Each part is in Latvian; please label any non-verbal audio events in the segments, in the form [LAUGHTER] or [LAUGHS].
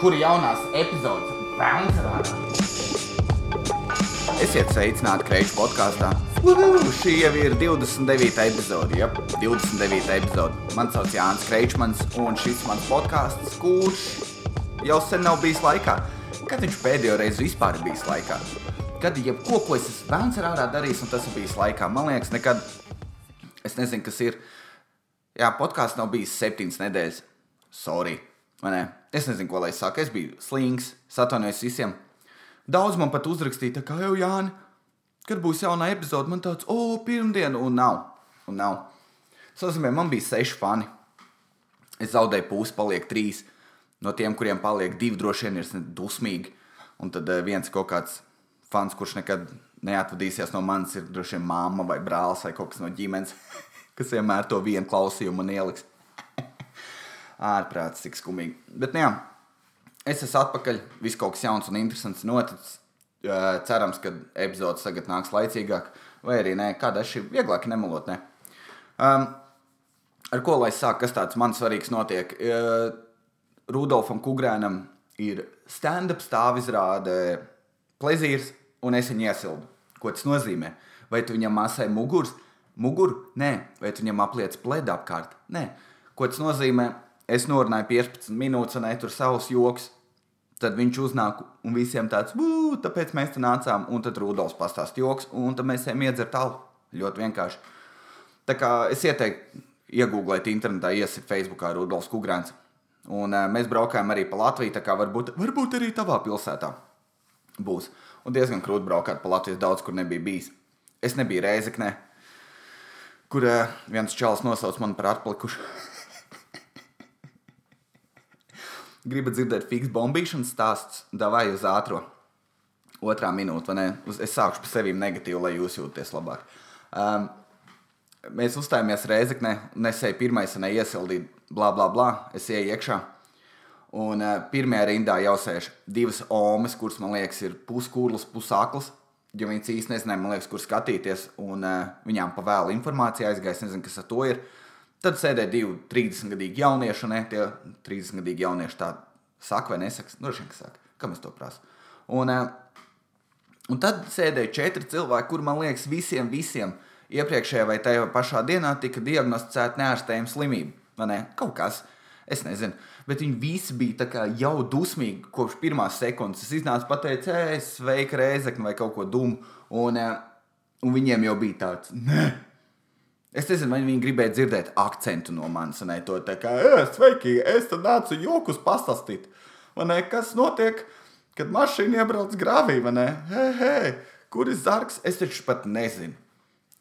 kur jaunās epizodes rādīt. Esiet sveicināti Kreņķa podkāstā. Šī jau ir 29. epizode. Ja? 29. epizode. Mani sauc Jānis Kreičmans, un šis mans podkāsts, kurš jau sen nav bijis laikā. Kad viņš pēdējo reizi vispār ir bijis laikā? Kad jebko, ko es esmu ārā darījis, un tas ir bijis laikā, man liekas, nekad. Es nezinu, kas ir. Jā, podkāsts nav bijis septiņas nedēļas. Sorry. vai ne? Es nezinu, ko lai saka. Es biju slings, atvainojos visiem. Daudz man pat uzrakstīja, kā jau Jāni, kad būs jauna epizode, man tāds, o, pirmdiena, un nav. Un nav. Sazumē, man bija seši fani. Es zaudēju pusi, paliek trīs. No tiem, kuriem paliek divi, droši vien ir dusmīgi. Un tad eh, viens kaut kāds fans, kurš nekad neatvadīsies no manis, ir droši vien mamma vai brālis vai kaut kas no ģimenes, [LAUGHS] kas vienmēr to vienu klausījumu man ieliks. Ārprāts, cik skumīgi. Bet, nu, jā, es esmu atpakaļ. Viss kaut kas jauns un interesants noticis. Cerams, ka epizode tagad nāks laicīgāk, vai arī nē, kāda šī vieglāk nemelot. Ne? Um, ar ko lai sāk, kas tāds man svarīgs notiek? Uh, Rudolfam Kungrēnam ir stand-up stāvizrāde plezīrs, un es viņu iesildu. Ko tas nozīmē? Vai tu viņam masē mugurs? Muguru? Nē, vai tu viņam apliec pledu apkārt? Nē. Ko tas nozīmē? Es norunāju 15 minūtes, un tur savus joks. Tad viņš uznāk un visiem tāds, tāpēc mēs te nācām. Un tad Rudolfs pastāstīja joks, un tad mēs ejam iedzert alu. Ļoti vienkārši. Tā kā es ieteiktu, iegūglēt internetā, iesiet Facebookā Rudolfs Kungrāns. Un uh, mēs braukājām arī pa Latviju, tā kā varbūt, varbūt arī tavā pilsētā būs. Un diezgan krūti braukāt pa Latviju, daudz kur nebija bijis. Es nebiju Reizekne, kur uh, viens čels nosauc mani par atpalikušu. Gribat dzirdēt fiks bombīšanas stāsts, davai uz ātro. Otrā minūte, vai ne? Es sākšu par sevi negatīvi, lai jūs jūties labāk. Um, mēs uzstājāmies Reizekne, nesēju pirmais, ne iesildīt, bla, bla, bla. Es ieju iekšā. Un uh, pirmajā rindā jau sēž divas omas, kuras man liekas, ir puskūrlas, pusaklas. Jo viņas īstenībā nezināja, liekas, kur skatīties. Un uh, viņām pavēla informācija aizgājis, nezinu, kas ar to ir. Uh, Tad sēdēja divi 30 gadīgi jaunieši, un ne, tie 30 gadīgi jaunieši tā saka vai nesaka. Vien, ka saka, kam es to prasu. Un, eh, un tad sēdēja četri cilvēki, kur man liekas, visiem, visiem iepriekšējā vai tajā pašā dienā tika diagnosticēta neārstējama slimība. Ne? Kaut kas, es nezinu. Bet viņi visi bija jau dusmīgi kopš pirmās sekundes. Es iznācu pateicu, es sveiku reizekni vai kaut ko dumu. Un, eh, un viņiem jau bija tāds, nē, Es nezinu, vai viņi gribēja dzirdēt akcentu no manis. Ne, to tā kā, sveiki, es te nācu jokus pastāstīt. Ne, kas notiek, kad mašīna iebrauc grāvī? Hei, hei, kur ir zargs? Es taču pat nezinu.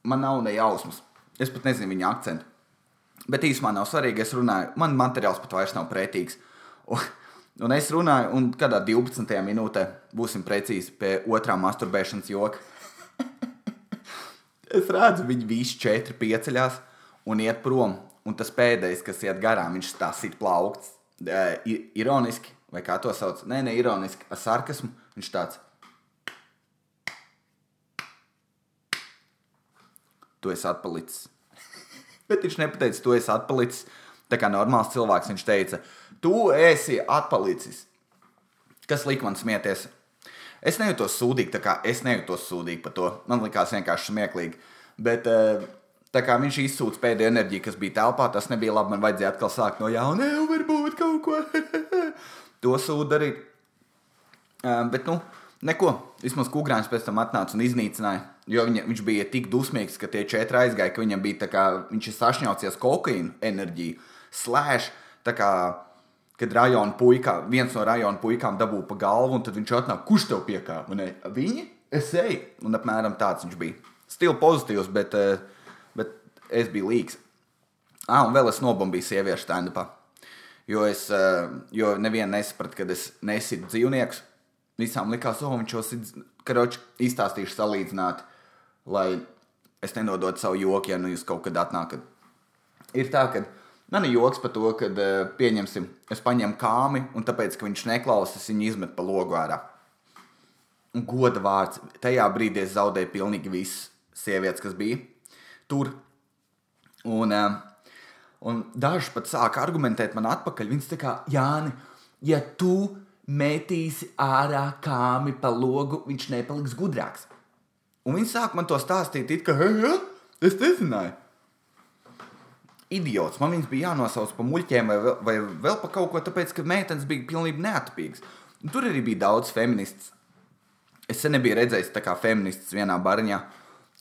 Man nav ne jausmas. Es pat nezinu viņa akcentu. Bet īstenībā nav svarīgi, es runāju. Man materiāls pat vairs nav pretīgs. Un, un es runāju, un kādā 12. minūtē būsim precīzi pie otrā masturbēšanas joka. Es redzu, viņi visi četri pieceļās un iet prom. Un tas pēdējais, kas iet garām, viņš tā sit plaukts. Ironiski, vai kā to sauc? Nē, ne ironiski, ar sarkasmu. Viņš tāds. Tu esi atpalicis. [LAUGHS] Bet viņš nepateica, tu esi atpalicis. Tā kā normāls cilvēks viņš teica, tu esi atpalicis. Kas lika man smieties? Es nejūtos sūdīgi, tā kā es nejūtos sūdīgi par to. Man likās vienkārši smieklīgi. Bet eh, tā kā viņš izsūta pēdējo enerģiju, kas bija telpā, tas nebija labi. Man vajadzēja atkal sākt no jauna, jau varbūt kaut ko. [LAUGHS] to sūdu darīt. Eh, bet, nu, neko. Vismaz Kungrāns pēc tam atnāca un iznīcināja. Jo viņa, viņš bija tik dusmīgs, ka tie četri aizgāja, ka viņam bija tā kā viņš ir sašņaucies kokaīnu enerģiju, slēdz kad rajona puika, viens no rajona puikām dabūja pa galvu, un tad viņš atnāk, kurš tev piekāpa? Viņi? Es eju. Un apmēram tāds viņš bija. Stila pozitīvs, bet, eh, bet es biju līgs. Ah, un vēl es nobombīju sieviešu stand-upā. Jo es eh, jo nevienu nesapratu, kad es nesitu dzīvniekus. Visām likās, oh, viņš jau ir karoči izstāstījuši salīdzināt, lai es nenodotu savu joku, ja nu jūs kaut kad atnākat. Ir tā, ka Man ir joks par to, ka, eh, pieņemsim, es paņemu kāmi, un tāpēc, ka viņš neklausās, viņu izmet pa logu ārā. Un goda vārds. Tajā brīdī es zaudēju pilnīgi visas sievietes, kas bija tur. Un, eh, un daži pat sāka argumentēt man atpakaļ. Viņas tā kā, Jāni, ja tu metīsi ārā kāmi pa logu, viņš nepaliks gudrāks. Un viņi sāk man to stāstīt, it kā, hei, ja? es nezināju. Idiots, man viņas bija jānosauc par muļķiem vai, vai vēl par kaut ko, tāpēc, ka meitenes bija pilnīgi neatpīgas. Un Tur arī bija daudz feministas. Es sen nebiju redzējis kā feministas vienā bariņā.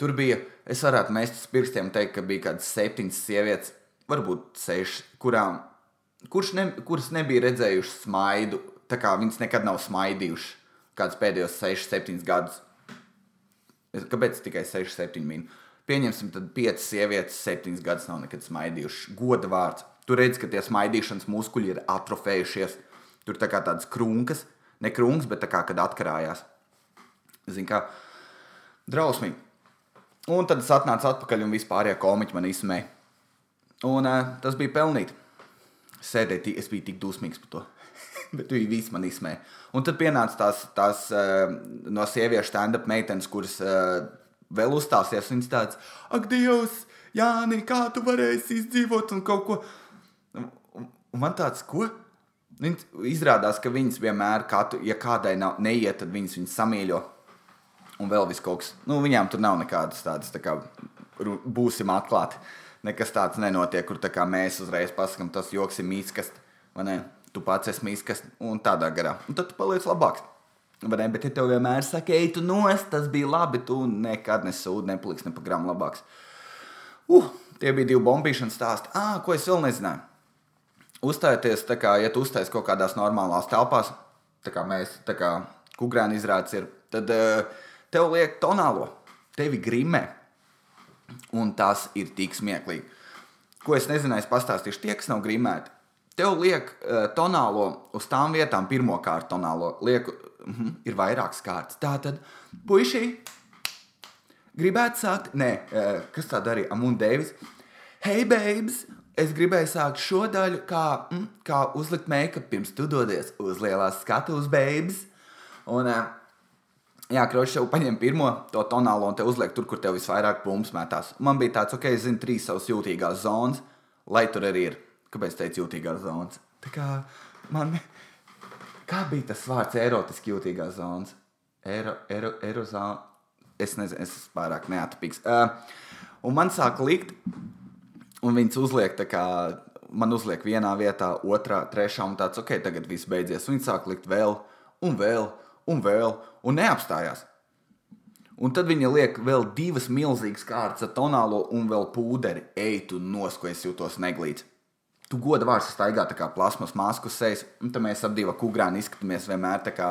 Tur bija, es varētu mest uz pirkstiem teikt, ka bija kaut kādas septiņas sievietes, varbūt sešas, kurām, kurš ne, kuras nebija redzējušas smaidu. Tā kā viņas nekad nav smaidījušas kādus pēdējos 6, 7 gadus. Kāpēc tikai 6, 7 minu? Pieņemsim, tad 5 sievietes, 7 gadus nav nekad smaidījušas. Goda vārds. Tur redz, ka tie smaidīšanas muskuļi ir atrofējušies. Tur tā kā tādas krunkas, ne krunkas, bet tā kā kad atkarājās. Zini, kā drausmīgi. Un tad es atnācu atpakaļ un vispār ja komiķi man izsmēja. Un uh, tas bija pelnīti. Sēdēju, ti- es biju tik dusmīgs par to. [LAUGHS] Bet viņi visi man izsmēja. Un tad pienāca tās, tās uh, no sieviešu stand-up meitenes, kuras uh, vēl uzstāsies. Viņas tāds, ak, Dievs, Jāni, kā tu varēsi izdzīvot un kaut ko. Un, man tāds, ko? Viņas izrādās, ka viņas vienmēr, katru, ja kādai nav, neiet, tad viņas viņas samīļo. Un vēl viss kaut kas. Nu, viņām tur nav nekādas tādas, tā kā būsim atklāti. Nekas tāds nenotiek, kur tā mēs uzreiz pasakām, tas joks ir vai ne? Tu pats esi mīksts, un tādā garā. Un tad tu paliec labāks. Ne? Bet, ja tev vienmēr saka, ej, tu nost, tas bija labi, tu nekad nesūdi, nepaliks ne pa gramu labāks. Uh, tie bija divi bombīšanas stāsti. Ah, ko es vēl nezināju. Uzstājoties, tā kā, ja tu uzstājies kaut kādās normālās telpās, tā kā mēs, tā kā kukurēna izrādes ir, tad uh, tev liek tonālo, tevi grimē. Un tas ir tik smieklīgi. Ko es nezināju, es pastāstīšu tie, kas nav grimēti. Tev liek uh, tonālo uz tām vietām, pirmā kārta tonālo, liek, -huh, ir vairākas kārtas. Tā tad, puiši, gribētu sākt, nē, kas tā darīja, Amunda Deivis. Hei, babes! Es gribēju sākt šo daļu, kā, mm, kā uzlikt make-up pirms tu dodies uz lielās skatuves, babes. Un, Jā, Krošs jau paņem pirmo to tonālo un te uzliek tur, kur tev visvairāk pumps metās. Man bija tāds, ok, es zinu, trīs savas jūtīgās zonas, lai tur arī ir. Kāpēc teicu jūtīgās zonas? Tā kā man, kā bija tas vārds erotiski jūtīgās zonas? Ero, ero, erozona. Es nezinu, es esmu pārāk neatpīgs. Uh, un man sāk likt, un viņas uzliek tā kā. Man uzliek vienā vietā, otrā, trešā, un tāds, ok, tagad viss beidzies. Viņi sāk likt vēl, un vēl, un vēl, un neapstājās. Un tad viņa liek vēl divas milzīgas kārtas ar tonālo un vēl pūderi. Ej, tu nosko, es jūtos neglīts. Tu goda vārds staigā tā kā plasmas masku sejas, un tad mēs ap divu kukurānu izskatāmies vienmēr tā kā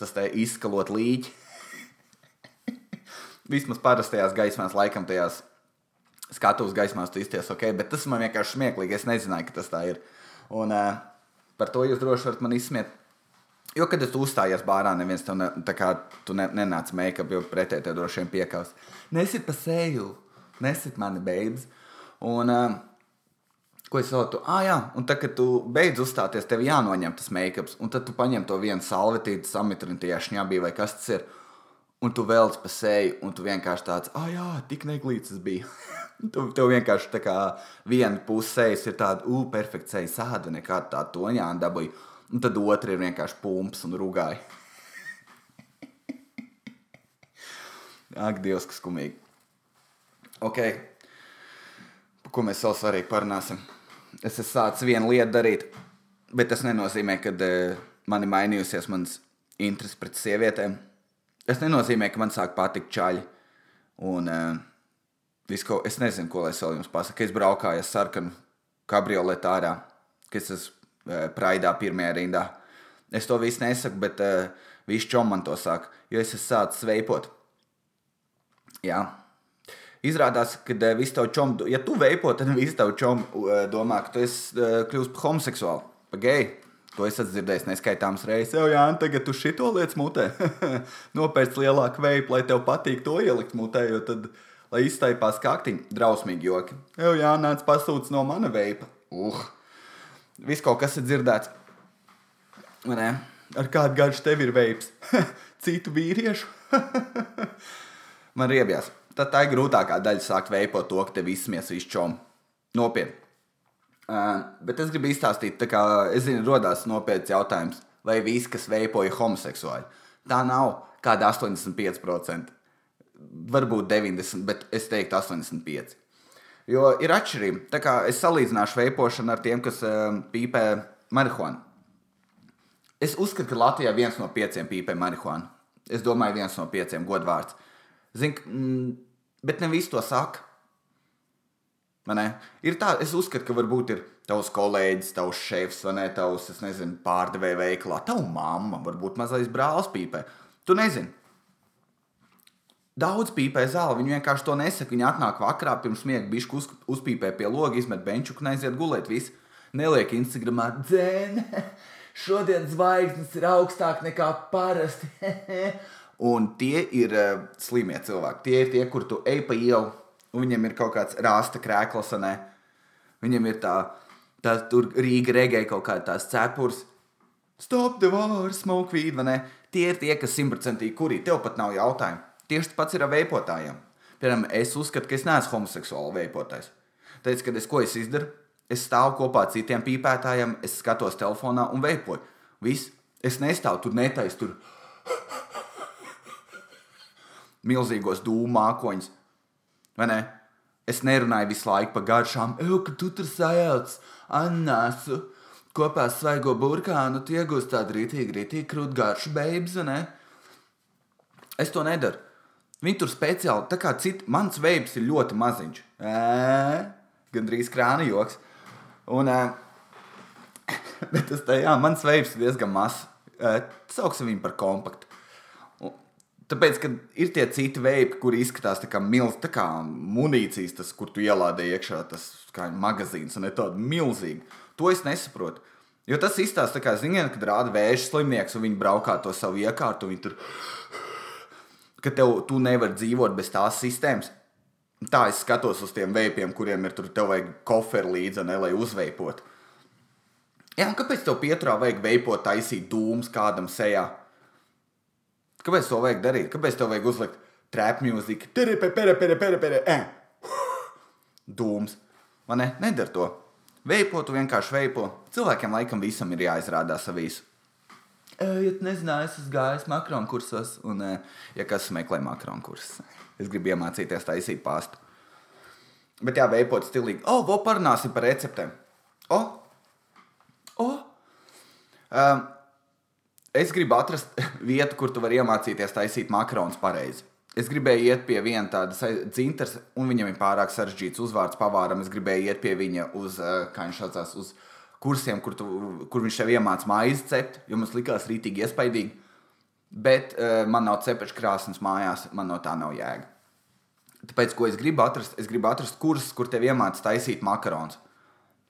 tas te izskalot līķi. [LAUGHS] Vismaz parastajās gaismās, laikam tajās skatuves gaismās tu izties ok, bet tas man vienkārši smieklīgi. Es nezināju, ka tas tā ir. Un uh, par to jūs droši varat man izsmiet. Jo, kad es uzstājos bārā, neviens tev ne, tā kā tu ne, nenāc make-up, jo pretēji tev droši vien piekaus. Nesit pa seju, nesit mani beigas. Un, uh, ko es vēl tu, ah, jā, un tad, kad tu beidz uzstāties, tev jānoņem tas make-ups, un tad tu paņem to vienu salvetīti, samitrini tajā šņabī vai kas tas ir. Un tu velc pa seju, un tu vienkārši tāds, ah, jā, tik neglīts tas bija. [LAUGHS] tu, tev vienkārši tā kā viena sejas ir tāda, ugh, perfekta seja sāda, nekāda tā toņāna dabūja. Un tad otra ir vienkārši pumps un rugāja. [LAUGHS] Ak, Dievs, kas skumīgi. Ok, par ko mēs vēl svarīgi parunāsim. Es esmu sācis vienu lietu darīt, bet tas nenozīmē, ka uh, man ir mainījusies mans interesi pret sievietēm. Tas nenozīmē, ka man sāk patikt čaļi. Un uh, visko, es nezinu, ko lai es vēl jums pasaku. Es braukāju ar sarkanu kabrioletu ārā, kas esmu uh, praidā pirmajā rindā. Es to visu nesaku, bet uh, viņš čom man to saka, jo es esmu sācis veipot. Jā. Izrādās, ka uh, viss tev čom, ja tu veipo, tad viss tev čom uh, domā, ka tu esi uh, kļūst par homoseksuālu, par geju. To es esmu dzirdējis neskaitāmas reizes. Jā, jā, tagad tu šito lietas mutē. [LAUGHS] Nopērc lielāku veipu, lai tev patīk to ielikt mutē, jo tad, lai iztaipās kaktiņi, drausmīgi joki. Jā, jā, nāc pasūts no mana veipa. Uh! Viss kaut kas ir dzirdēts. Ne? Ar kādu garšu tev ir veips? [LAUGHS] Citu vīriešu? [LAUGHS] Man riebjās. Tad tā ir grūtākā daļa sākt veipot to, ka tev izsmies viss čom. Nopietni. Uh, bet es gribu izstāstīt, tā kā es zinu, rodās nopietns jautājums. vai visi, kas veipoja homoseksuāli. Tā nav kāda 85%. Varbūt 90%, bet es teiktu 85%. Jo ir atšķirība. Tā kā es salīdzināšu veipošanu ar tiem, kas um, pīpē marihuānu. Es uzskatu, ka Latvijā viens no pieciem pīpē marihuānu. Es domāju, viens no pieciem godvārds. Zin, mm, bet ne visi to saka. Ir tā, es uzskatu, ka varbūt ir tavs kolēģis, tavs šefs, vai ne, tavs, es nezinu, pārdevēja veikalā, tava mamma, varbūt mazais brālis pīpē. Tu nezini. Daudz pīpē zāli, viņi vienkārši to nesaka. Viņi atnāk vakarā pirms miega, bišķi uz, uzpīpē pie loga, izmet benču un aiziet gulēt. Viss neliek Instagramā dzēn. [LAUGHS] Šodien zvaigznes ir augstāk nekā parasti. [LAUGHS] un tie ir uh, slimie cilvēki. Tie ir tie, kur tu ej pa ielu, un viņiem ir kaut kāds rāsta krēkls, ne? Viņiem ir tā, tā tur Rīga regēja kaut kāda tās cepures. Stop the war, smoke weed, vai ne? Tie ir tie, kas simtprocentīgi kurī. Tev pat nav jautājumu. Tieši tas pats ir ar veipotājiem. Piemēram, es uzskatu, ka es neesmu homoseksuāls veipotājs. Tāpēc, kad es ko es izdaru, es stāvu kopā ar citiem pīpētājiem, es skatos telefonā un veipoju. Viss, es nestāvu tur netais, tur milzīgos dūmu mākoņus. Vai ne? Es nerunāju visu laiku par garšām, ka tu tur sajauc anāsu kopā ar svaigo burkānu, tu iegūsi tādu rītīgi, rītīgi krūtu garšu beigās, ne? Es to nedaru. Viņi tur speciāli, tā kā citi, mans veids ir ļoti maziņš. Gan drīz krāna joks. Un, [LAUGHS] bet tas tā, jā, mans veids ir diezgan mazs. Sauksim viņu par kompaktu. Tāpēc, kad ir tie citi veidi, kur izskatās kā milzīgs, tā kā munīcijas, tas, kur tu ielādē iekšā, tas kā magazīns, un ne tāda milzīga, to es nesaprotu. Jo tas izstāsta, kā ziniet, kad rāda vēža slimnieks, un viņi braukā to savu iekārtu, un viņi tur ka tev, tu nevari dzīvot bez tās sistēmas. Tā es skatos uz tiem veipiem, kuriem ir tur tev vajag koferi līdzi, ne, lai uzveipot. Jā, un kāpēc tev pieturā vajag veipot, taisīt dūmus kādam sejā? Kāpēc to vajag darīt? Kāpēc tev vajag uzlikt trap mūziku? [GASPS] Dūms. Man ne, nedara to. Veipo, tu vienkārši veipo. Cilvēkiem laikam visam ir jāizrādās savīs ja tu nezināji, es esmu gājis makronu kursos, un, ja kas meklē makronu kursus, es gribu iemācīties taisīt pastu. Bet jā, veipot stilīgi. O, oh, parunāsim par receptēm. O, oh. o. Oh. Um, es gribu atrast [LAUGHS] vietu, kur tu vari iemācīties taisīt makaronus pareizi. Es gribēju iet pie viena tāda dzintara, un viņam ir pārāk sarežģīts uzvārds pavāram. Es gribēju iet pie viņa uz, kā viņš saucās, uz kursiem, kur, tu, kur viņš tev iemācīja maizi cept, jo mums likās rītīgi iespaidīgi. Bet uh, man nav cepešs krāsnes mājās, man no tā nav jēga. Tāpēc, ko es gribu atrast, es gribu atrast kursus, kur tev iemācīja taisīt makaronus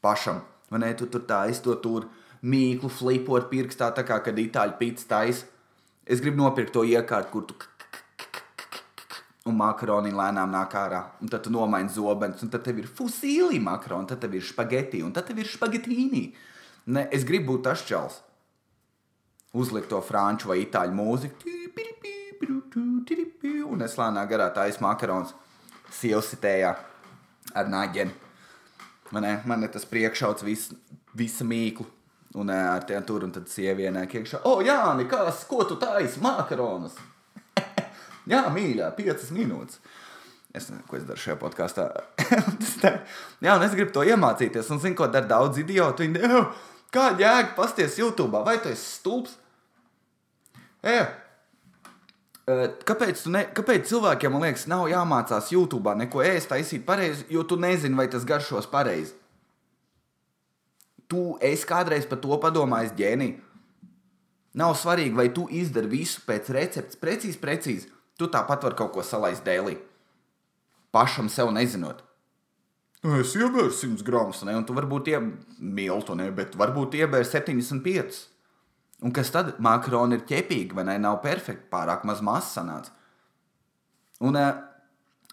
pašam. Vai ne, tu tur tā izto tur mīklu flipot pirkstā, tā kā kad itāļu pīcis taisa. Es gribu nopirkt to iekārtu, kur tu un makaroni lēnām nāk ārā. Un tad tu nomaini zobens, un tad tev ir fusīlī makaroni, tad tev ir spaghetti, un tad tev ir spagetīni. Ne, es gribu būt tas čels. Uzlikt to franču vai itāļu mūziku, un es lēnām garā taisu makarons sievsitējā ar nāģeni. Man, man ir tas priekšauts, vis, visa mīklu. Un ar tiem tur, un tad sievienē iekšā, o, jā, nekas, ko tu taisi, makaronus? [LAUGHS] Jā, mīļā, piecas minūtes. Es nezinu, ko es daru šajā podkāstā. [LAUGHS] Jā, un es gribu to iemācīties. Un zinu, ko dara daudz idiotu. Viņi, kāda jēga pasties YouTube? Vai tu esi stulbs? E, kāpēc, ne, kāpēc cilvēkiem, man liekas, nav jāmācās YouTube neko ēst, taisīt pareizi, jo tu nezini, vai tas garšos pareizi? Tu esi kādreiz par to padomājis, ģēnī. Nav svarīgi, vai tu izdari visu pēc receptes, precīzi, precīzi. Tu tāpat vari kaut ko salaist dēlī. Pašam sev nezinot. Nu, es iebēru 100 gramus, ne? un tu varbūt iemīltu, ne? bet varbūt iebēru 75. Un kas tad? Makaroni ir ķepīgi, vai ne? Nav perfekti, pārāk maz masas sanāca. Un,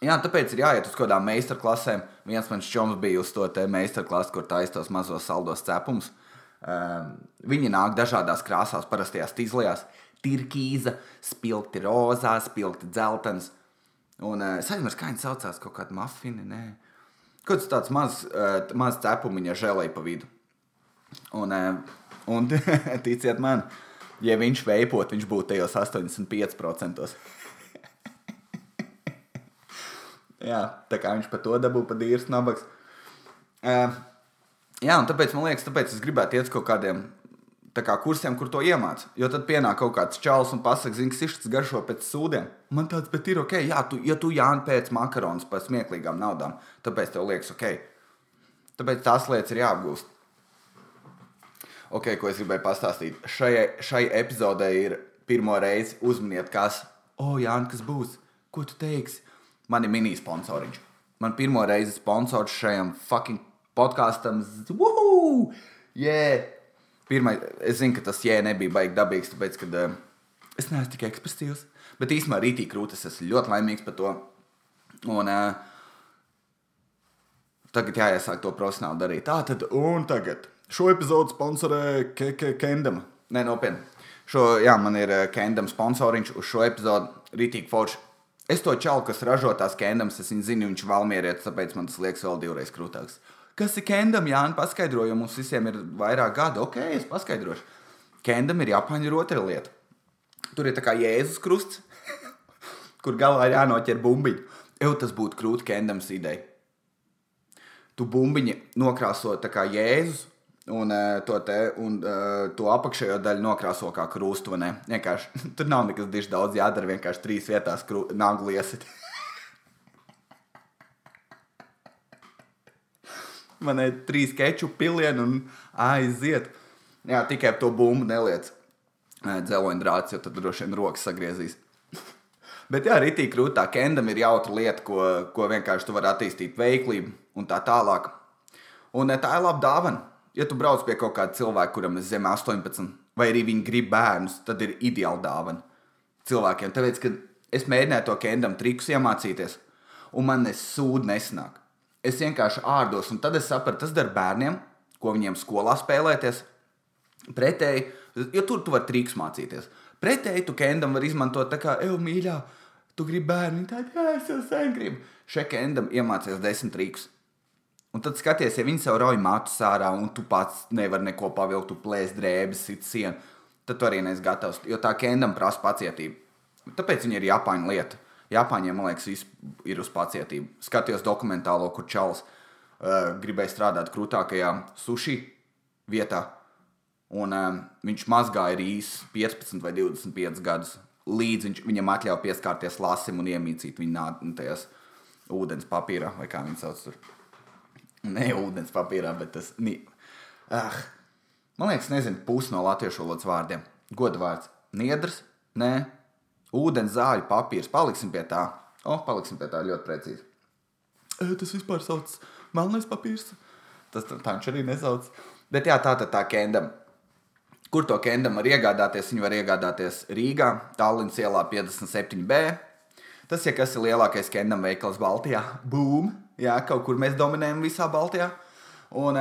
jā, tāpēc ir jāiet uz kaut kādām meistarklasēm. Viens mans čoms bija uz to meistarklasi, kur taisa tos mazos saldos cepumus. Um, viņi nāk dažādās krāsās, parastajās tīzlajās turkīza, spilgti rozā, spilgti dzeltens. Un uh, es aizmirsu, kā viņi saucās, kaut kāda mafini. Nē. Kaut kas tāds mazs uh, maz cepumiņa žēlēja pa vidu. Un, uh, Un [LAUGHS] ticiet man, ja viņš veipot, viņš būtu tajos 85%. Jā, tā kā viņš par to dabū pa dīrs nabaks. Uh, jā, un tāpēc man liekas, tāpēc es gribētu iet uz kaut kādiem kā, kursiem, kur to iemācās. Jo tad pienāk kaut kāds čels un pasakā, zini, ka šis garšo pēc sūdiem. Man tāds, bet ir ok, jā, tu, ja tu jāņem pēc makaronas par smieklīgām naudām, tāpēc tev liekas ok. Tāpēc tās lietas ir jāapgūst. Ok, ko es gribēju pastāstīt. Šai, šai epizodē ir pirmo reizi uzminiet, kas, o, oh, Jānis, kas būs, ko tu teiksi. Man ir mini sponsoriņš. Man pirmo reizi sponsors šajam fucking podkāstam. Woohoo! Yeah! Pirmai, es zinu, ka tas jē, nebija baigi dabīgs, tāpēc, ka uh, es neesmu tik ekspresīvs. Bet īstenībā rītīgi krūtis, es esmu ļoti laimīgs par to. Un uh, tagad jāiesāk to profesionāli darīt. Tā tad, un tagad šo epizodu sponsorē Kendama. Nē, nopietni. Šo, jā, man ir Kendama sponsoriņš uz šo epizodu rītīgi forši. Es to čalu, kas ražo tās Kendamas, es zinu, viņš valmierietis, tāpēc man tas liekas vēl divreiz krūtāks. Kas ir Kendam? Jā, paskaidroju, jo mums visiem ir vairāk gadu. Ok, es paskaidrošu. Kendam ir Japāņu rotaļlieta. Tur ir tā kā Jēzus krusts, [LAUGHS] kur galā ir jānoķer bumbiņu. Evo tas būtu krūti Kendams ideja tu bumbiņi nokrāso tā kā Jēzus. Un, uh, to, te, un uh, to apakšējo daļu nokrāso kā krustu. [LAUGHS] Tur nav nekas diši daudz jādara. Vienkārši trīs vietās naglu iesit. [LAUGHS] Man ir trīs keču pilieni un aiziet. Jā, tikai to bumbu neliec. Dzeloņdrāts, jo tad droši vien rokas sagriezīs. [LAUGHS] Bet jā, rītī krūtā kendam ir jautra lieta, ko, ko vienkārši tu vari attīstīt veiklību un tā tālāk. Un tā ir laba dāvana. Ja tu brauc pie kaut kāda cilvēka, kuram ir zem 18, vai arī viņi grib bērnus, tad ir ideāla dāvana cilvēkiem. Tāpēc, kad es mēģināju to kendam trikus iemācīties, un man nesūdi nesnāk. Es vienkārši ārdos, un tad es sapratu, tas der bērniem, ko viņiem skolā spēlēties. Pretēji, jo tur tu vari trikus mācīties. Pretēji tu kendam var izmantot tā kā, ej, mīļā, tu gribi bērnu, tad, jā, es jau sen gribu. Šekendam iemācīties desmit rīkus. Un tad skaties, ja viņi sev rauj matus ārā, un tu pats nevari neko pavilkt, tu plēs drēbes, sit sienu, tad tu arī neesi gatavs. Jo tā kendam prasa pacietību. Tāpēc viņi ir Japāņu lieta. Japāņiem, man liekas, ir uz pacietību. Skatījos dokumentālo, kur Čāls uh, gribēja strādāt krūtākajā sushi vietā. Un um, viņš mazgāja rīs 15 vai 25 gadus, līdz viņš, viņam atļāva pieskarties lasim un iemīcīt viņu tajās ūdens papīrā, vai kā viņi sauc tur. Ne ūdens papīrā, bet tas. Ni... Ah. Man liekas, nezinu, pusi no latviešu valodas vārdiem. Goda vārds - niedrs, nē, ūdens zāļu papīrs. Paliksim pie tā. O, oh, paliksim pie tā ļoti precīzi. E, tas vispār sauc melnais papīrs. Tas tā viņš arī nesauc. Bet jā, tā tad tā kendam. Kur to kendam var iegādāties? Viņu var iegādāties Rīgā, Tallinas ielā 57B. Tas, ja kas ir lielākais kendam veikals Baltijā, boom! Jā, kaut kur mēs dominējam visā Baltijā. Un,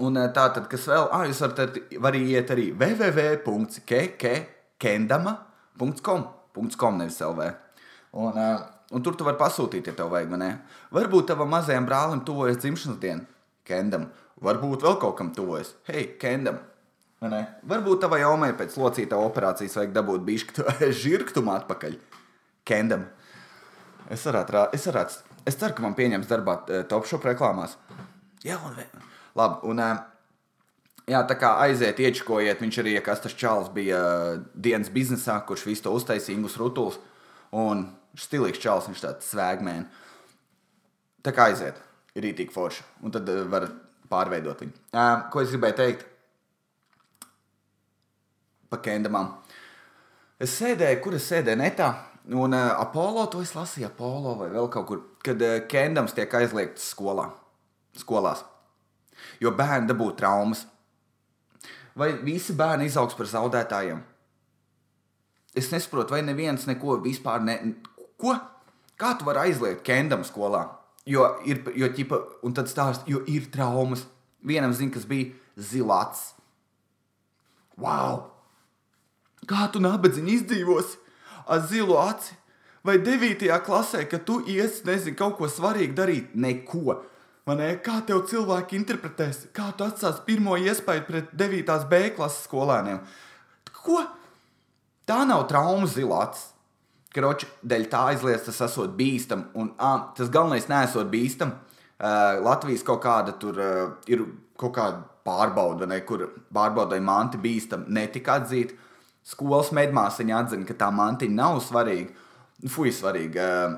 un tā tad, kas vēl, ah, jūs varat arī iet arī www.kendama.com. .com nevis LV. Un, un tur tu vari pasūtīt, ja tev vajag, ne? Varbūt tavam mazajam brālim tuvojas dzimšanas diena, Kendam. Varbūt vēl kaut kam tuvojas. Hei, Kendam! Varbūt tavai omai pēc locīta operācijas vajag dabūt bišķi [LAUGHS] žirgtumu atpakaļ. Kendam. Es varētu, es varētu Es ceru, ka man pieņems darbā Topshop reklāmās. Jā, un labi. Un, jā, tā kā aiziet, iečkojiet, viņš arī, kas tas čāls bija dienas biznesā, kurš visu to uztaisīja, Ingus Rutuls. Un stilīgs čāls, viņš tāds svēgmēns. Tā kā aiziet, ir rītīgi forši. Un tad var pārveidot viņu. Ko es gribēju teikt? Pa kendamām. Es sēdēju, kur es sēdēju netā. Un uh, Apollo, to es lasīju, Apollo vai vēl kaut kur, kad uh, kendams tiek aizliegts skolā, skolās. Jo bērni dabū traumas. Vai visi bērni izaugs par zaudētājiem? Es nesaprotu, vai neviens neko vispār ne. Ko? Kā tu vari aizliegt kendam skolā? Jo ir, jo ķipa, un tad stāst, jo ir traumas. Vienam zina, kas bija zilāts. Wow! Kā tu nabadzīgi izdzīvosi? Ar zilu aci. Vai 9. klasē, kad tu iesi, nezinu, kaut ko svarīgu darīt, neko. Ne, kā tev cilvēki interpretēs, kā tu atstāsi pirmo iespēju pret 9. B klases skolēniem? Ko? Tā nav trauma zilāts. Kroči, dēļ tā aizliedz, tas esot bīstam. Un ā, tas galvenais nesot bīstam. Uh, Latvijas kaut kāda tur uh, ir kaut kāda pārbauda, ne, kur pārbaudai manti bīstam, netika atzīta. Skolas medmāsiņa atzina, ka tā mantiņa nav svarīga. Fui, svarīga. Uh,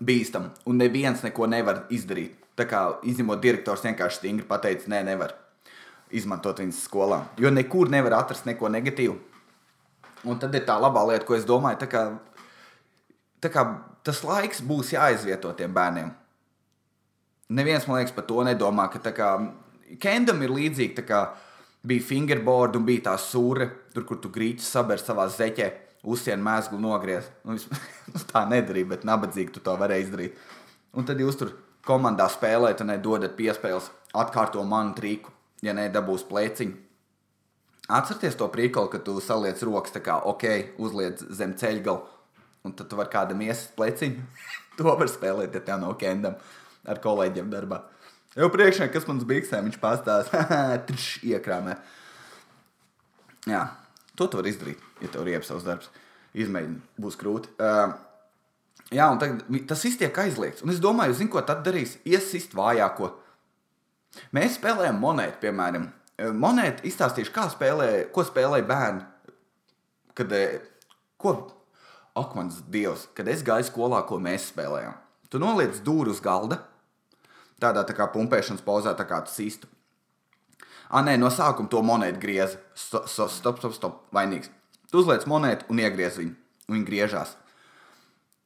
bīstam, un neviens neko nevar izdarīt. Tā kā izņemot direktors vienkārši stingri pateica, nē, nevar izmantot viņas skolā. Jo nekur nevar atrast neko negatīvu. Un tad ir tā labā lieta, ko es domāju, tā kā, tā kā tas laiks būs jāizvieto tiem bērniem. Neviens, man liekas, par to nedomā, ka tā kā Kendam ir līdzīgi, tā kā bija fingerboard un bija tā sūra, tur, kur tu grīķi saber savā zeķē, uzsien mēslu nogriez. Nu, [LAUGHS] tā nedarīja, bet nabadzīgi tu to varēji izdarīt. Un tad jūs tur komandā spēlēt, un nedodat piespēles, atkārto manu triku, ja nedabūs plēciņu. Atcerieties to prīkolu, ka tu saliec rokas tā kā ok, uzliec zem ceļgalu, un tad tu vari kādam iesist plēciņu. [LAUGHS] to var spēlēt, ja tev nav kendam ar kolēģiem darbā. Jau priekšā, kas mums biksē, viņš pastāsta, [LAUGHS] iekrāmē. Jā, to tu vari izdarīt, ja tev ir iepsavs darbs. Izmēģini, būs grūti. Uh, Jā, un tagad, tas viss tiek aizliegts. Un es domāju, zinu, ko tad darīs? Iesist vājāko. Mēs spēlējam monētu, piemēram. Monētu izstāstīšu, kā spēlē, ko spēlēja bērni. Kad, ko, ak, mans dievs, kad es gāju skolā, ko mēs spēlējām. Tu noliec dūri uz galda, tādā tā kā pumpēšanas pozā, tā kā tu sistu. Ah, nē, no sākuma to monētu griez. Stop, stop, stop, stop, vainīgs. Tu uzliec monētu un iegriez viņu. Viņa griežās.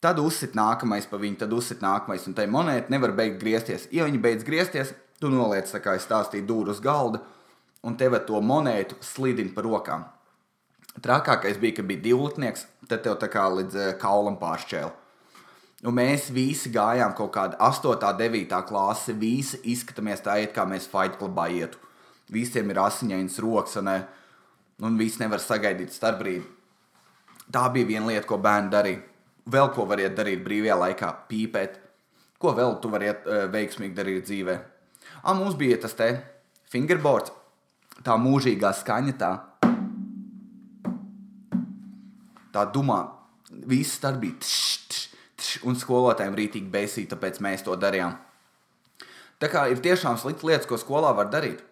Tad uzsit nākamais pa viņu, tad uzsit nākamais, un tai monēta nevar beigt griezties. Ja viņa beidz griezties, tu noliec, tā kā es stāstīju, dūru uz galda, un tev to monētu slidina pa rokām. Trakākais bija, ka bija divlitnieks, tad tev tā kā līdz uh, kaulam pāršķēla. Un mēs visi gājām kaut kādā 8, 9 klasē, visi izskatāmies tā, it kā mēs Fight Clubā ietu. Visiem ir asiņains rokas, un, un visi nevar sagaidīt starpbrīdi. Tā bija viena lieta, ko bērni darīja. Vēl ko variet darīt brīvajā laikā, pīpēt, ko vēl tu variet uh, veiksmīgi darīt dzīvē. Ah, mums bija tas te fingerboards, tā mūžīgā skaņa, tā, tā dumā, viss tur un skolotājiem rītīgi besīja, tāpēc mēs to darījām. Tā kā ir tiešām sliktas lietas, ko skolā var darīt.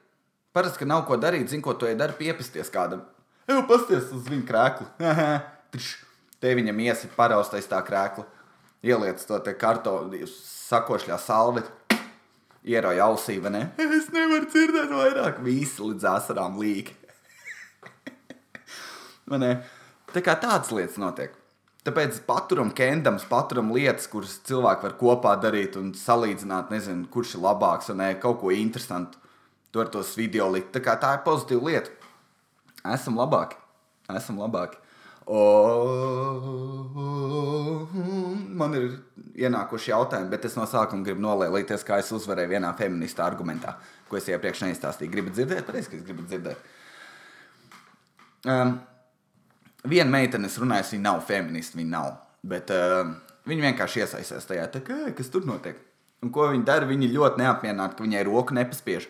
Parasti, ka nav ko darīt, zinu, ko tu dari, piepisties kādam. Eju, pasties uz viņu krēklu. [LAUGHS] Te viņam iesi paraustais tā krēkla, ieliec to te kartonu, sakošļā salvi, ierauj ausī, vai ne? [LAUGHS] Es nevaru dzirdēt vairāk, visi līdz asarām līk. [LAUGHS] tā kā tādas lietas notiek. Tāpēc paturam kendams, paturam lietas, kuras cilvēki var kopā darīt un salīdzināt, nezinu, kurš ir labāks un ne, kaut ko interesantu. Tur tos video likt. Tā tā ir pozitīva lieta. Esam labāki. Esam labāki. Oh, man ir ienākuši jautājumi, bet es no sākuma gribu nolēlīties, kā es uzvarēju vienā feministā argumentā, ko es iepriekš neizstāstīju. Gribat dzirdēt? Ka es gribu dzirdēt. Um, viena meitene, es runāju, viņa nav feministe, viņa nav. Bet uh, viņa vienkārši iesaistās tajā, tā, kā, kas tur notiek. Un ko viņa dara? Viņa ļoti neapmierināta, ka viņai roku nepaspiež.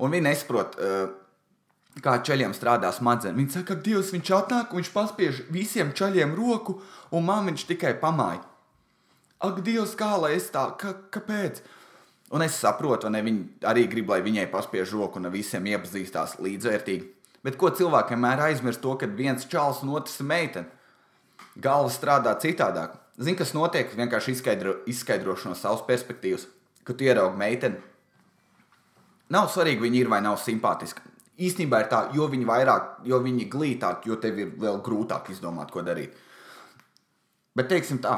Un viņa nesaprot, uh, kā ceļiem strādā smadzenes. Viņi saka, ka Dievs viņš atnāk, viņš paspiež visiem ceļiem roku, un man viņš tikai pamāja. Ak, Dievs, kā lai es tā, ka, kāpēc? Un es saprotu, ne viņi arī grib, lai viņai paspiež roku un visiem iepazīstās līdzvērtīgi. Bet ko cilvēkiem vienmēr aizmirst to, ka viens čels un otrs meitene? Galva strādā citādāk. Zini, kas notiek? Vienkārši izskaidro, izskaidrošu no savas perspektīvas, kad tu ieraugi meiteni. Nav svarīgi, viņa ir vai nav simpātiska īstenībā ir tā, jo viņi vairāk, jo viņi glītāk, jo tev ir vēl grūtāk izdomāt, ko darīt. Bet teiksim tā,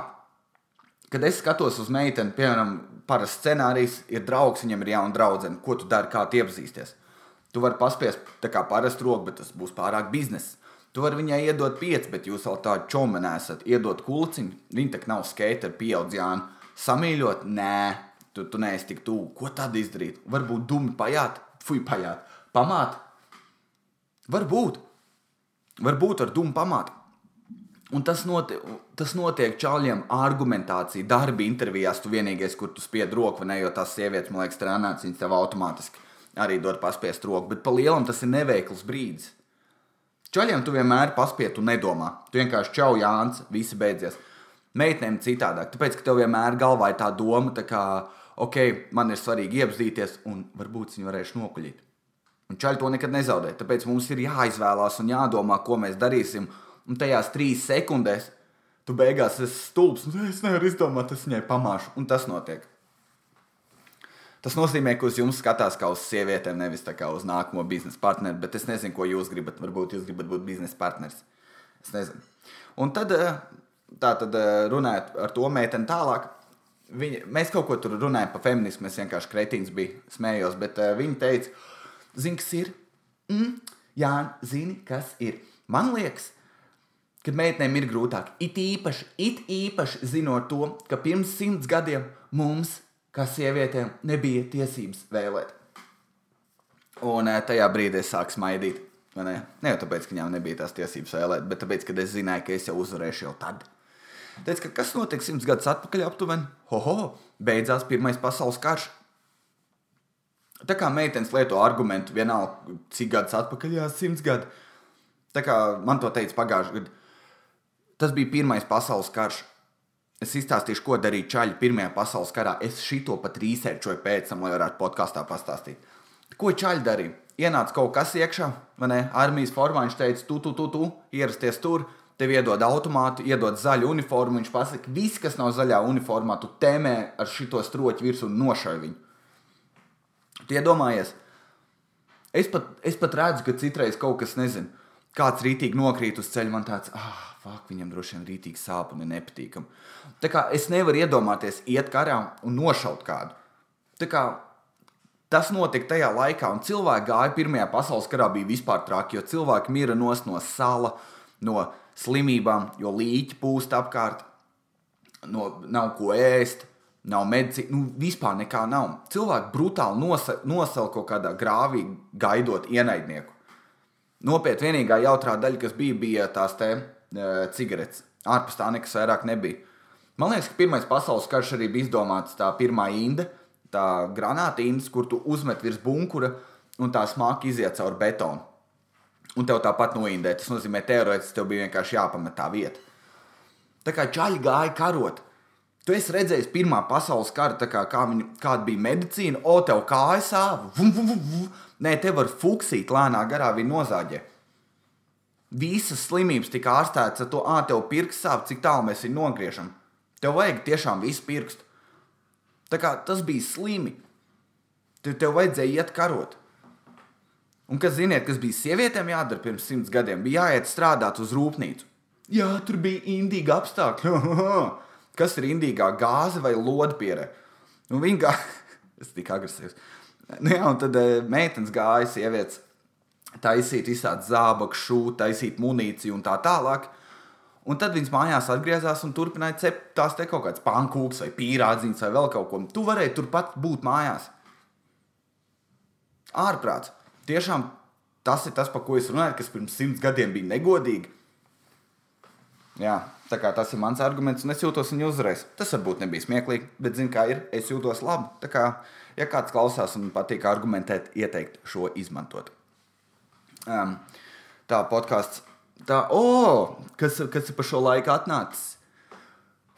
kad es skatos uz meiteni, piemēram, parasts scenārijs, ir draugs, viņam ir jauna draudzene, ko tu dari, kā tu iepazīsties. Tu vari paspiest tā kā parastu roku, bet tas būs pārāk biznesa. Tu vari viņai iedot pieci, bet jūs vēl tādu čomeni esat. Iedot kulciņu, viņa tā nav skaiteri, pieaudzjāni. Samīļot, nē, tu, tu neesi tik tuvu. Ko tad izdarīt? Varbūt dumi pajāt, fuj, pajāt, pamāt, Varbūt, varbūt ar dūmu pamatu. Un tas, notiek, tas notiek čaļiem argumentācija, darba intervijās. Tu vienīgais, kur tu spied roku, ne jau tās sievietes, man liekas, trenēts, viņas tev automātiski arī dod paspiest roku. Bet pa lielam tas ir neveikls brīdis. Čaļiem tu vienmēr paspiedu, tu nedomā. Tu vienkārši čau, Jānis, visi beidzies. Meitenēm citādāk, tāpēc, ka tev vienmēr galvā ir tā doma, tā kā, ok, man ir svarīgi iepazīties, un varbūt viņi varēs nokuļīt. Un čaļi to nekad nezaudē. Tāpēc mums ir jāizvēlās un jādomā, ko mēs darīsim. Un tajās trīs sekundēs tu beigās esi stulbs. un Es nevaru izdomāt, es viņai pamāšu. Un tas notiek. Tas nozīmē, ka uz jums skatās kā uz sievietēm, nevis kā uz nākamo biznesa partneri. Bet es nezinu, ko jūs gribat. Varbūt jūs gribat būt biznesa partneris. Es nezinu. Un tad, eh, tā tad eh, runājot ar to meiteni tālāk. Viņa, mēs kaut ko tur runājam par feminismu. Es vienkārši kretīns biju, smējos. Bet uh, viņa teica, zini, kas ir? Mm, jā, zini, kas ir. Man liekas, kad meitenēm ir grūtāk, it īpaši, it īpaši zinot to, ka pirms simts gadiem mums, kā sievietēm, nebija tiesības vēlēt. Un eh, tajā brīdī es sāku smaidīt. Ne? ne jau tāpēc, ka viņām nebija tās tiesības vēlēt, bet tāpēc, ka es zināju, ka es jau uzvarēšu jau tad. Teicu, ka kas notiek simts gadus atpakaļ aptuveni? Hoho, beidzās Pirmais pasaules karš. Tā kā meitenes lieto argumentu, vienalga, cik gadus atpakaļ, jā, simts gadi. Tā kā man to teica pagājušajā gadā. Tas bija Pirmais pasaules karš. Es izstāstīšu, ko darīja Čaļi Pirmajā pasaules karā. Es šito pat rīsēčoju pēc tam, lai varētu podkāstā pastāstīt. Ko Čaļi darīja? Ienāca kaut kas iekšā, vai ne? Armijas formā viņš teica, tu, tu, tu, tu, ierasties tur, tev iedod automātu, iedod zaļu uniformu. Viņš pasaka, viss, kas nav zaļā uniformā, tu tēmē ar šito stroķi virsū un nošauj viņu. Tu iedomājies, es pat, es pat redzu, ka citreiz kaut kas, nezinu, kāds rītīgi nokrīt uz ceļa, man tāds, ah, fuck, viņam droši vien rītīgi sāp un ir nepatīkami. Tā kā es nevaru iedomāties, iet karā un nošaut kādu. Tā kā Tas notika tajā laikā, un cilvēki gāja Pirmajā pasaules karā, bija vispār traki, jo cilvēki mira no sala, no slimībām, jo līķi pūst apkārt, no, nav ko ēst, nav medicīna, nu, vispār nekā nav. Cilvēki brutāli nosauca kaut kādā grāvī, gaidot ienaidnieku. Nopietni, vienīgā jautrā daļa, kas bija, bija tās uh, cigaretes. Ārpus tā nekas vairāk nebija. Man liekas, ka Pirmais pasaules karš arī bija izdomāts tā pirmā inde tā granātīnas, kur tu uzmet virs bunkura un tā smagi iziet cauri betonu. Un tev tāpat noindē. Tas nozīmē, teorētiski tev bija vienkārši jāpamet tā vieta. Tā kā čaļi gāja karot. Tu esi redzējis Pirmā pasaules kara, kā, kā viņi, kāda bija medicīna, o, tev kājas sāp, vum, vum, vum, vum. Nē, te var fuksīt lēnā garā, viņa nozāģē. Visas slimības tika ārstētas ar to, ah, tev pirksts sāp, cik tālu mēs viņu nogriežam. Tev vajag tiešām visu pirkstu. Tā kā tas bija slimi. Tev, tev vajadzēja iet karot. Un kas ziniet, kas bija sievietēm jādara pirms simts gadiem? Bija jāiet strādāt uz rūpnīcu. Jā, tur bija indīga apstākļi. [LAUGHS] kas ir indīgā gāze vai lodpiere? Un viņa gāja, tas [LAUGHS] tik agresīvs. Nu, jā, un tad e, meitenes gāja, sievietes taisīt visādi zābaku, šūnu, taisīt munīciju un tā tālāk. Un tad viņas mājās atgriezās un turpināja cept tās te kaut kādas pankūkas vai pīrādziņas vai vēl kaut ko. Tu varēji turpat būt mājās. Ārprāts. Tiešām tas ir tas, par ko es runāju, kas pirms simts gadiem bija negodīgi. Jā, tā kā tas ir mans arguments, un es jūtos viņa uzreiz. Tas varbūt nebija smieklīgi, bet zinu, kā ir. Es jūtos labi. Tā kā, ja kāds klausās un patīk argumentēt, ieteikt šo izmantot. Um, tā podkāsts Tā, oh, kas, kas ir pa šo laiku atnācis?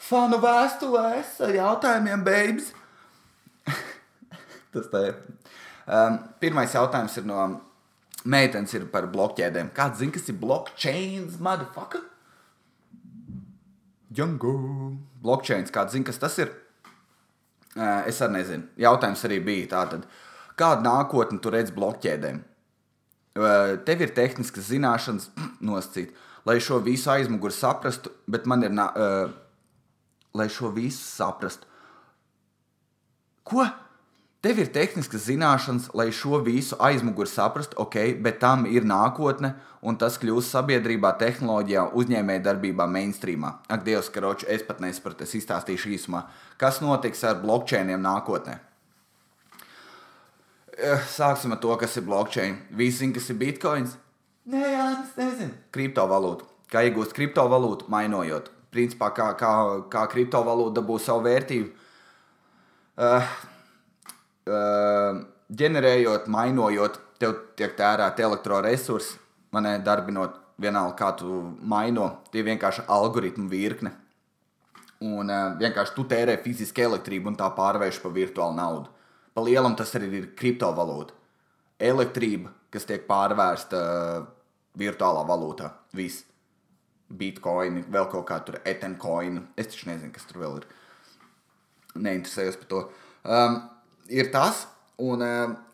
Fanu vēstulēs ar jautājumiem, babes. [LAUGHS] Tas tā ir. Um, pirmais jautājums ir no meitenes ir par blokķēdēm. Kāds zina, kas ir blockchains, motherfucker? Django. Blockchains, kāds zina, kas tas ir? Uh, es arī nezinu. Jautājums arī bija tātad. Kādu nākotni tu redz blokķēdēm? Tev ir tehniskas zināšanas, [CLEARS THROAT] nosacīt, lai šo visu aizmuguri saprastu, bet man ir, uh, lai šo visu saprastu. Ko? Tev ir tehniskas zināšanas, lai šo visu aizmuguri saprastu, ok, bet tam ir nākotne, un tas kļūs sabiedrībā, tehnoloģijā, uzņēmējdarbībā, mainstreamā. Ak, Dievs, karoči, es pat nesapratu, es izstāstīšu īsumā, kas notiks ar blockchainiem nākotnē. Eh, sāksim ar to, kas ir blockchain. Visi zina, kas ir bitkoins. Nē, jā, es nezinu. Kriptovalūta. Kā iegūst kriptovalūtu, mainojot. Principā, kā, kā, kā kriptovalūta dabū savu vērtību. Uh, uh, ģenerējot, mainojot, tev tiek tērēti elektroresursi, manē darbinot vienalga, kā tu maino, tie vienkārši algoritmu virkne. Un uh, vienkārši tu tērē fiziski elektrību un tā pārvērš par virtuālu naudu. Pa lielam tas arī ir kriptovalūta. Elektrība, kas tiek pārvērsta uh, virtuālā valūtā. Viss. Bitcoin, vēl kaut kā tur, etencoin. Es taču nezinu, kas tur vēl ir. Neinteresējos par to. Um, ir tas, Un,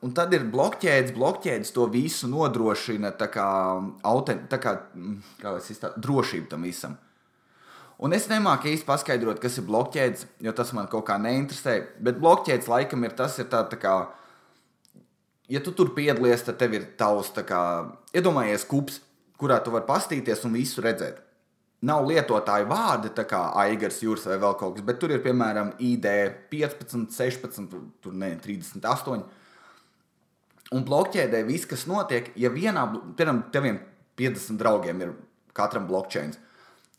un tad ir blokķēdes, blokķēdes to visu nodrošina tā kā, autent, tā kā, kā iztā, drošību tam visam. Un es nemāku īsti paskaidrot, kas ir blokķēdes, jo tas man kaut kā neinteresē. Bet blokķēdes laikam ir tas, ir tā, tā kā, ja tu tur piedalies, tad tev ir tavs, kā, iedomājies, kups, kurā tu vari pastīties un visu redzēt nav lietotāju vārdi, tā kā Aigars, Jūras vai vēl kaut kas, bet tur ir piemēram ID 15, 16, tur ne 38. Un blokķēdē viss, kas notiek, ja vienā, piemēram, teviem 50 draugiem ir katram blokķēns,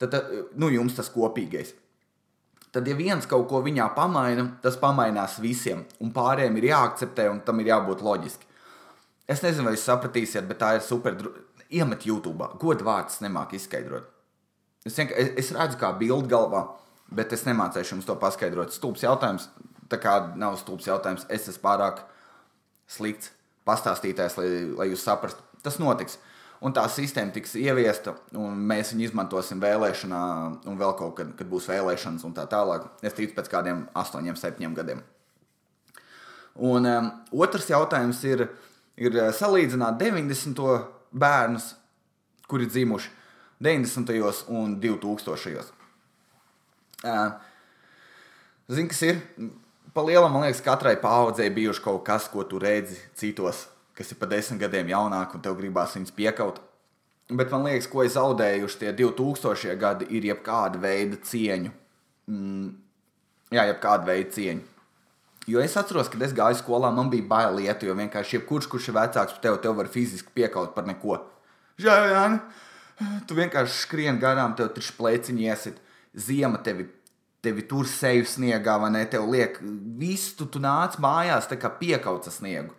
tad nu, jums tas kopīgais. Tad, ja viens kaut ko viņā pamaina, tas pamainās visiem, un pārējiem ir jāakceptē, un tam ir jābūt loģiski. Es nezinu, vai jūs sapratīsiet, bet tā ir super. Iemet YouTube, godu vārds nemāk izskaidrot. Es, es, es redzu, kā bildi galvā, bet es nemācīšu jums to paskaidrot. Stulbs jautājums, tā kā nav stulbs jautājums, es esmu pārāk slikts pastāstītājs, lai, lai jūs saprastu. Tas notiks. Un tā sistēma tiks ieviesta, un mēs viņu izmantosim vēlēšanā, un vēl kaut kad, kad būs vēlēšanas, un tā tālāk. Es ticu, pēc kādiem astoņiem, septiņiem gadiem. Un um, otrs jautājums ir, ir uh, salīdzināt 90. bērnus, kuri dzimuši 90. un 2000. Zini, kas ir? Pa lielam, man liekas, katrai paudzei bijuši kaut kas, ko tu redzi citos, kas ir pa desmit gadiem jaunāki, un tev gribās viņus piekaut. Bet man liekas, ko es zaudējuši tie 2000 gadi, ir jebkāda veida cieņu. Mm, jā, jebkāda veida cieņu. Jo es atceros, kad es gāju skolā, man bija bail lietu, jo vienkārši jebkurš, kurš ir vecāks par tevi, tev var fiziski piekaut par neko. Žēl! Tu vienkārši skrien garām, tev taču plēciņi iesit. Ziema tevi, tevi tur seju sniegā, vai ne? Tev liek visu, tu, tu nāc mājās tā kā piekauca sniegu.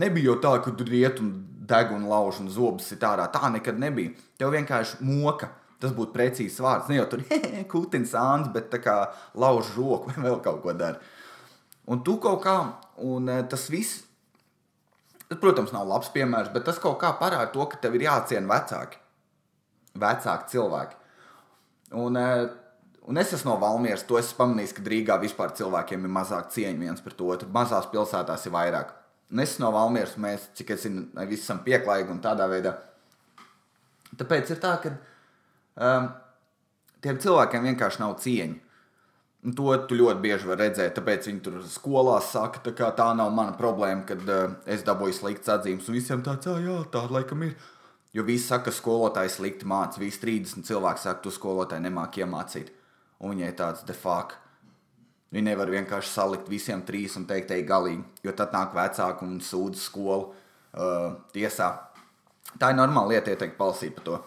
Nebija jau tā, ka tur iet un deg un lauž un zobus ir ārā. Tā nekad nebija. Tev vienkārši moka. Tas būtu precīzs vārds. Ne jau tur [LAUGHS] kūtins āns, bet tā kā lauž roku vai vēl kaut ko dara. Un tu kaut kā, un eh, tas viss, protams, nav labs piemērs, bet tas kaut kā parāda to, ka tev ir jāciena vecāki vecāki cilvēki. Un, eh, un es esmu no Valmieras, to esmu pamanījis, ka Rīgā vispār cilvēkiem ir mazāk cieņa viens pret otru. Mazās pilsētās ir vairāk. Esmu no Valmieras, mēs, cik es zinu, visi esam pieklājīgi un tādā veidā. Tāpēc ir tā, ka um, tiem cilvēkiem vienkārši nav cieņa. Un to tu ļoti bieži vari redzēt, tāpēc viņi tur skolā saka, tā, tā nav mana problēma, kad uh, es dabūju slikts atzīmes. Un visiem tāds, jā, tā laikam ir. Jo visi saka, ka skolotājs slikti mācīja. Visi 30 cilvēki saka, tu skolotāji nemāki iemācīt. Un viņai tāds de facto. Viņi nevar vienkārši salikt visiem trīs un teikt, ej, galīgi. Jo tad nāk vecāki un sūdz skolu uh, tiesā. Tā ir normāla lieta, ieteikt palsīt par to.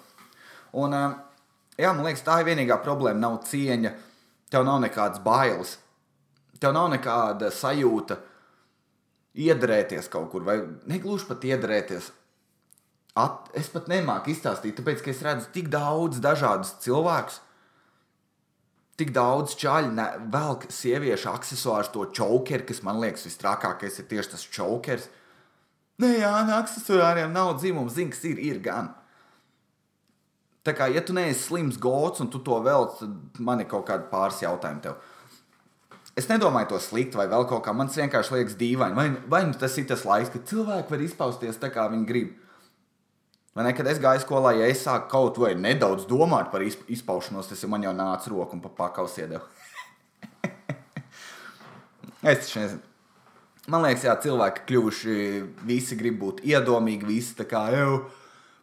Un, uh, jā, man liekas, tā ir vienīgā problēma. Nav cieņa, tev nav nekādas bailes, tev nav nekāda sajūta iedarēties kaut kur, vai negluži pat iedarēties At, es pat nemāku izstāstīt, tāpēc, ka es redzu tik daudz dažādus cilvēkus, tik daudz čaļu, vēl sieviešu accessoārus, to čaukeru, kas man liekas vistrākākais ir tieši tas čaukers. Nē, jā, no accessoriem nav dzimuma, zini, kas ir, ir gan. Tā kā, ja tu neesi slims gods un tu to vēl, tad man ir kaut kādi pāris jautājumi tev. Es nedomāju to slikti vai vēl kaut kā. Man tas vienkārši liekas dīvaini. Vai, vai nu tas ir tas laiks, kad cilvēki var izpausties tā, kā viņi grib. Vai ne, kad es gāju skolā, ja es sāku kaut vai nedaudz domāt par izpaušanos, tas man jau nāca roku un pa pakaus iedeva. [LAUGHS] es taču nezinu. Man liekas, jā, cilvēki kļuvuši, visi grib būt iedomīgi, visi tā kā jau.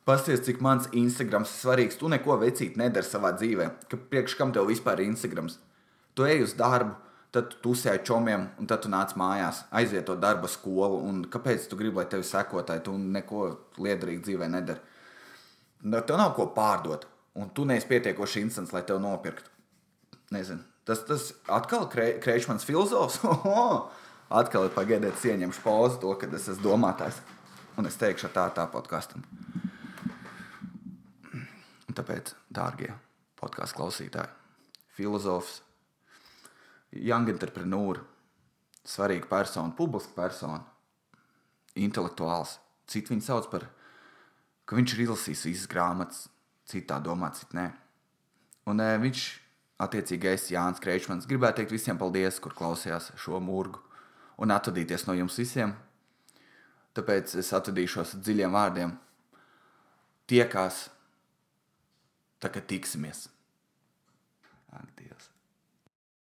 Pasties, cik mans Instagrams ir svarīgs. Tu neko vecīt nedari savā dzīvē. Ka priekš kam tev vispār ir Instagrams? Tu ej uz darbu, tad tu tusēji čomiem, un tad tu nāc mājās, aiziet to darba skolu. Un kāpēc tu gribi, lai tevi sekotāji, tu neko liederīgi dzīvē nedari? Nu, tev nav ko pārdot. un tu neesi pietiekoši instants, lai tev nopirktu. Nezinu. Tas, tas atkal kre, Kreičmans filozofs. [LAUGHS] atkal ir pagaidiet, ieņemšu pauzi to, kad es esmu domātājs. Un es teikšu, tā tā podkāstam. Tāpēc, dārgie podkāstu klausītāji, filozofs, young entrepreneur, svarīga persona, publiska persona, intelektuāls. Citi viņu sauc par, ka viņš ir izlasījis visas grāmatas, citā domā, citā nē. Un e, viņš, attiecīgi, es, Jānis Kreičmans, gribētu teikt visiem paldies, kur klausījās šo mūrgu un atvadīties no jums visiem. Tāpēc es atvadīšos dziļiem vārdiem. Tiekās, tā kā tiksimies!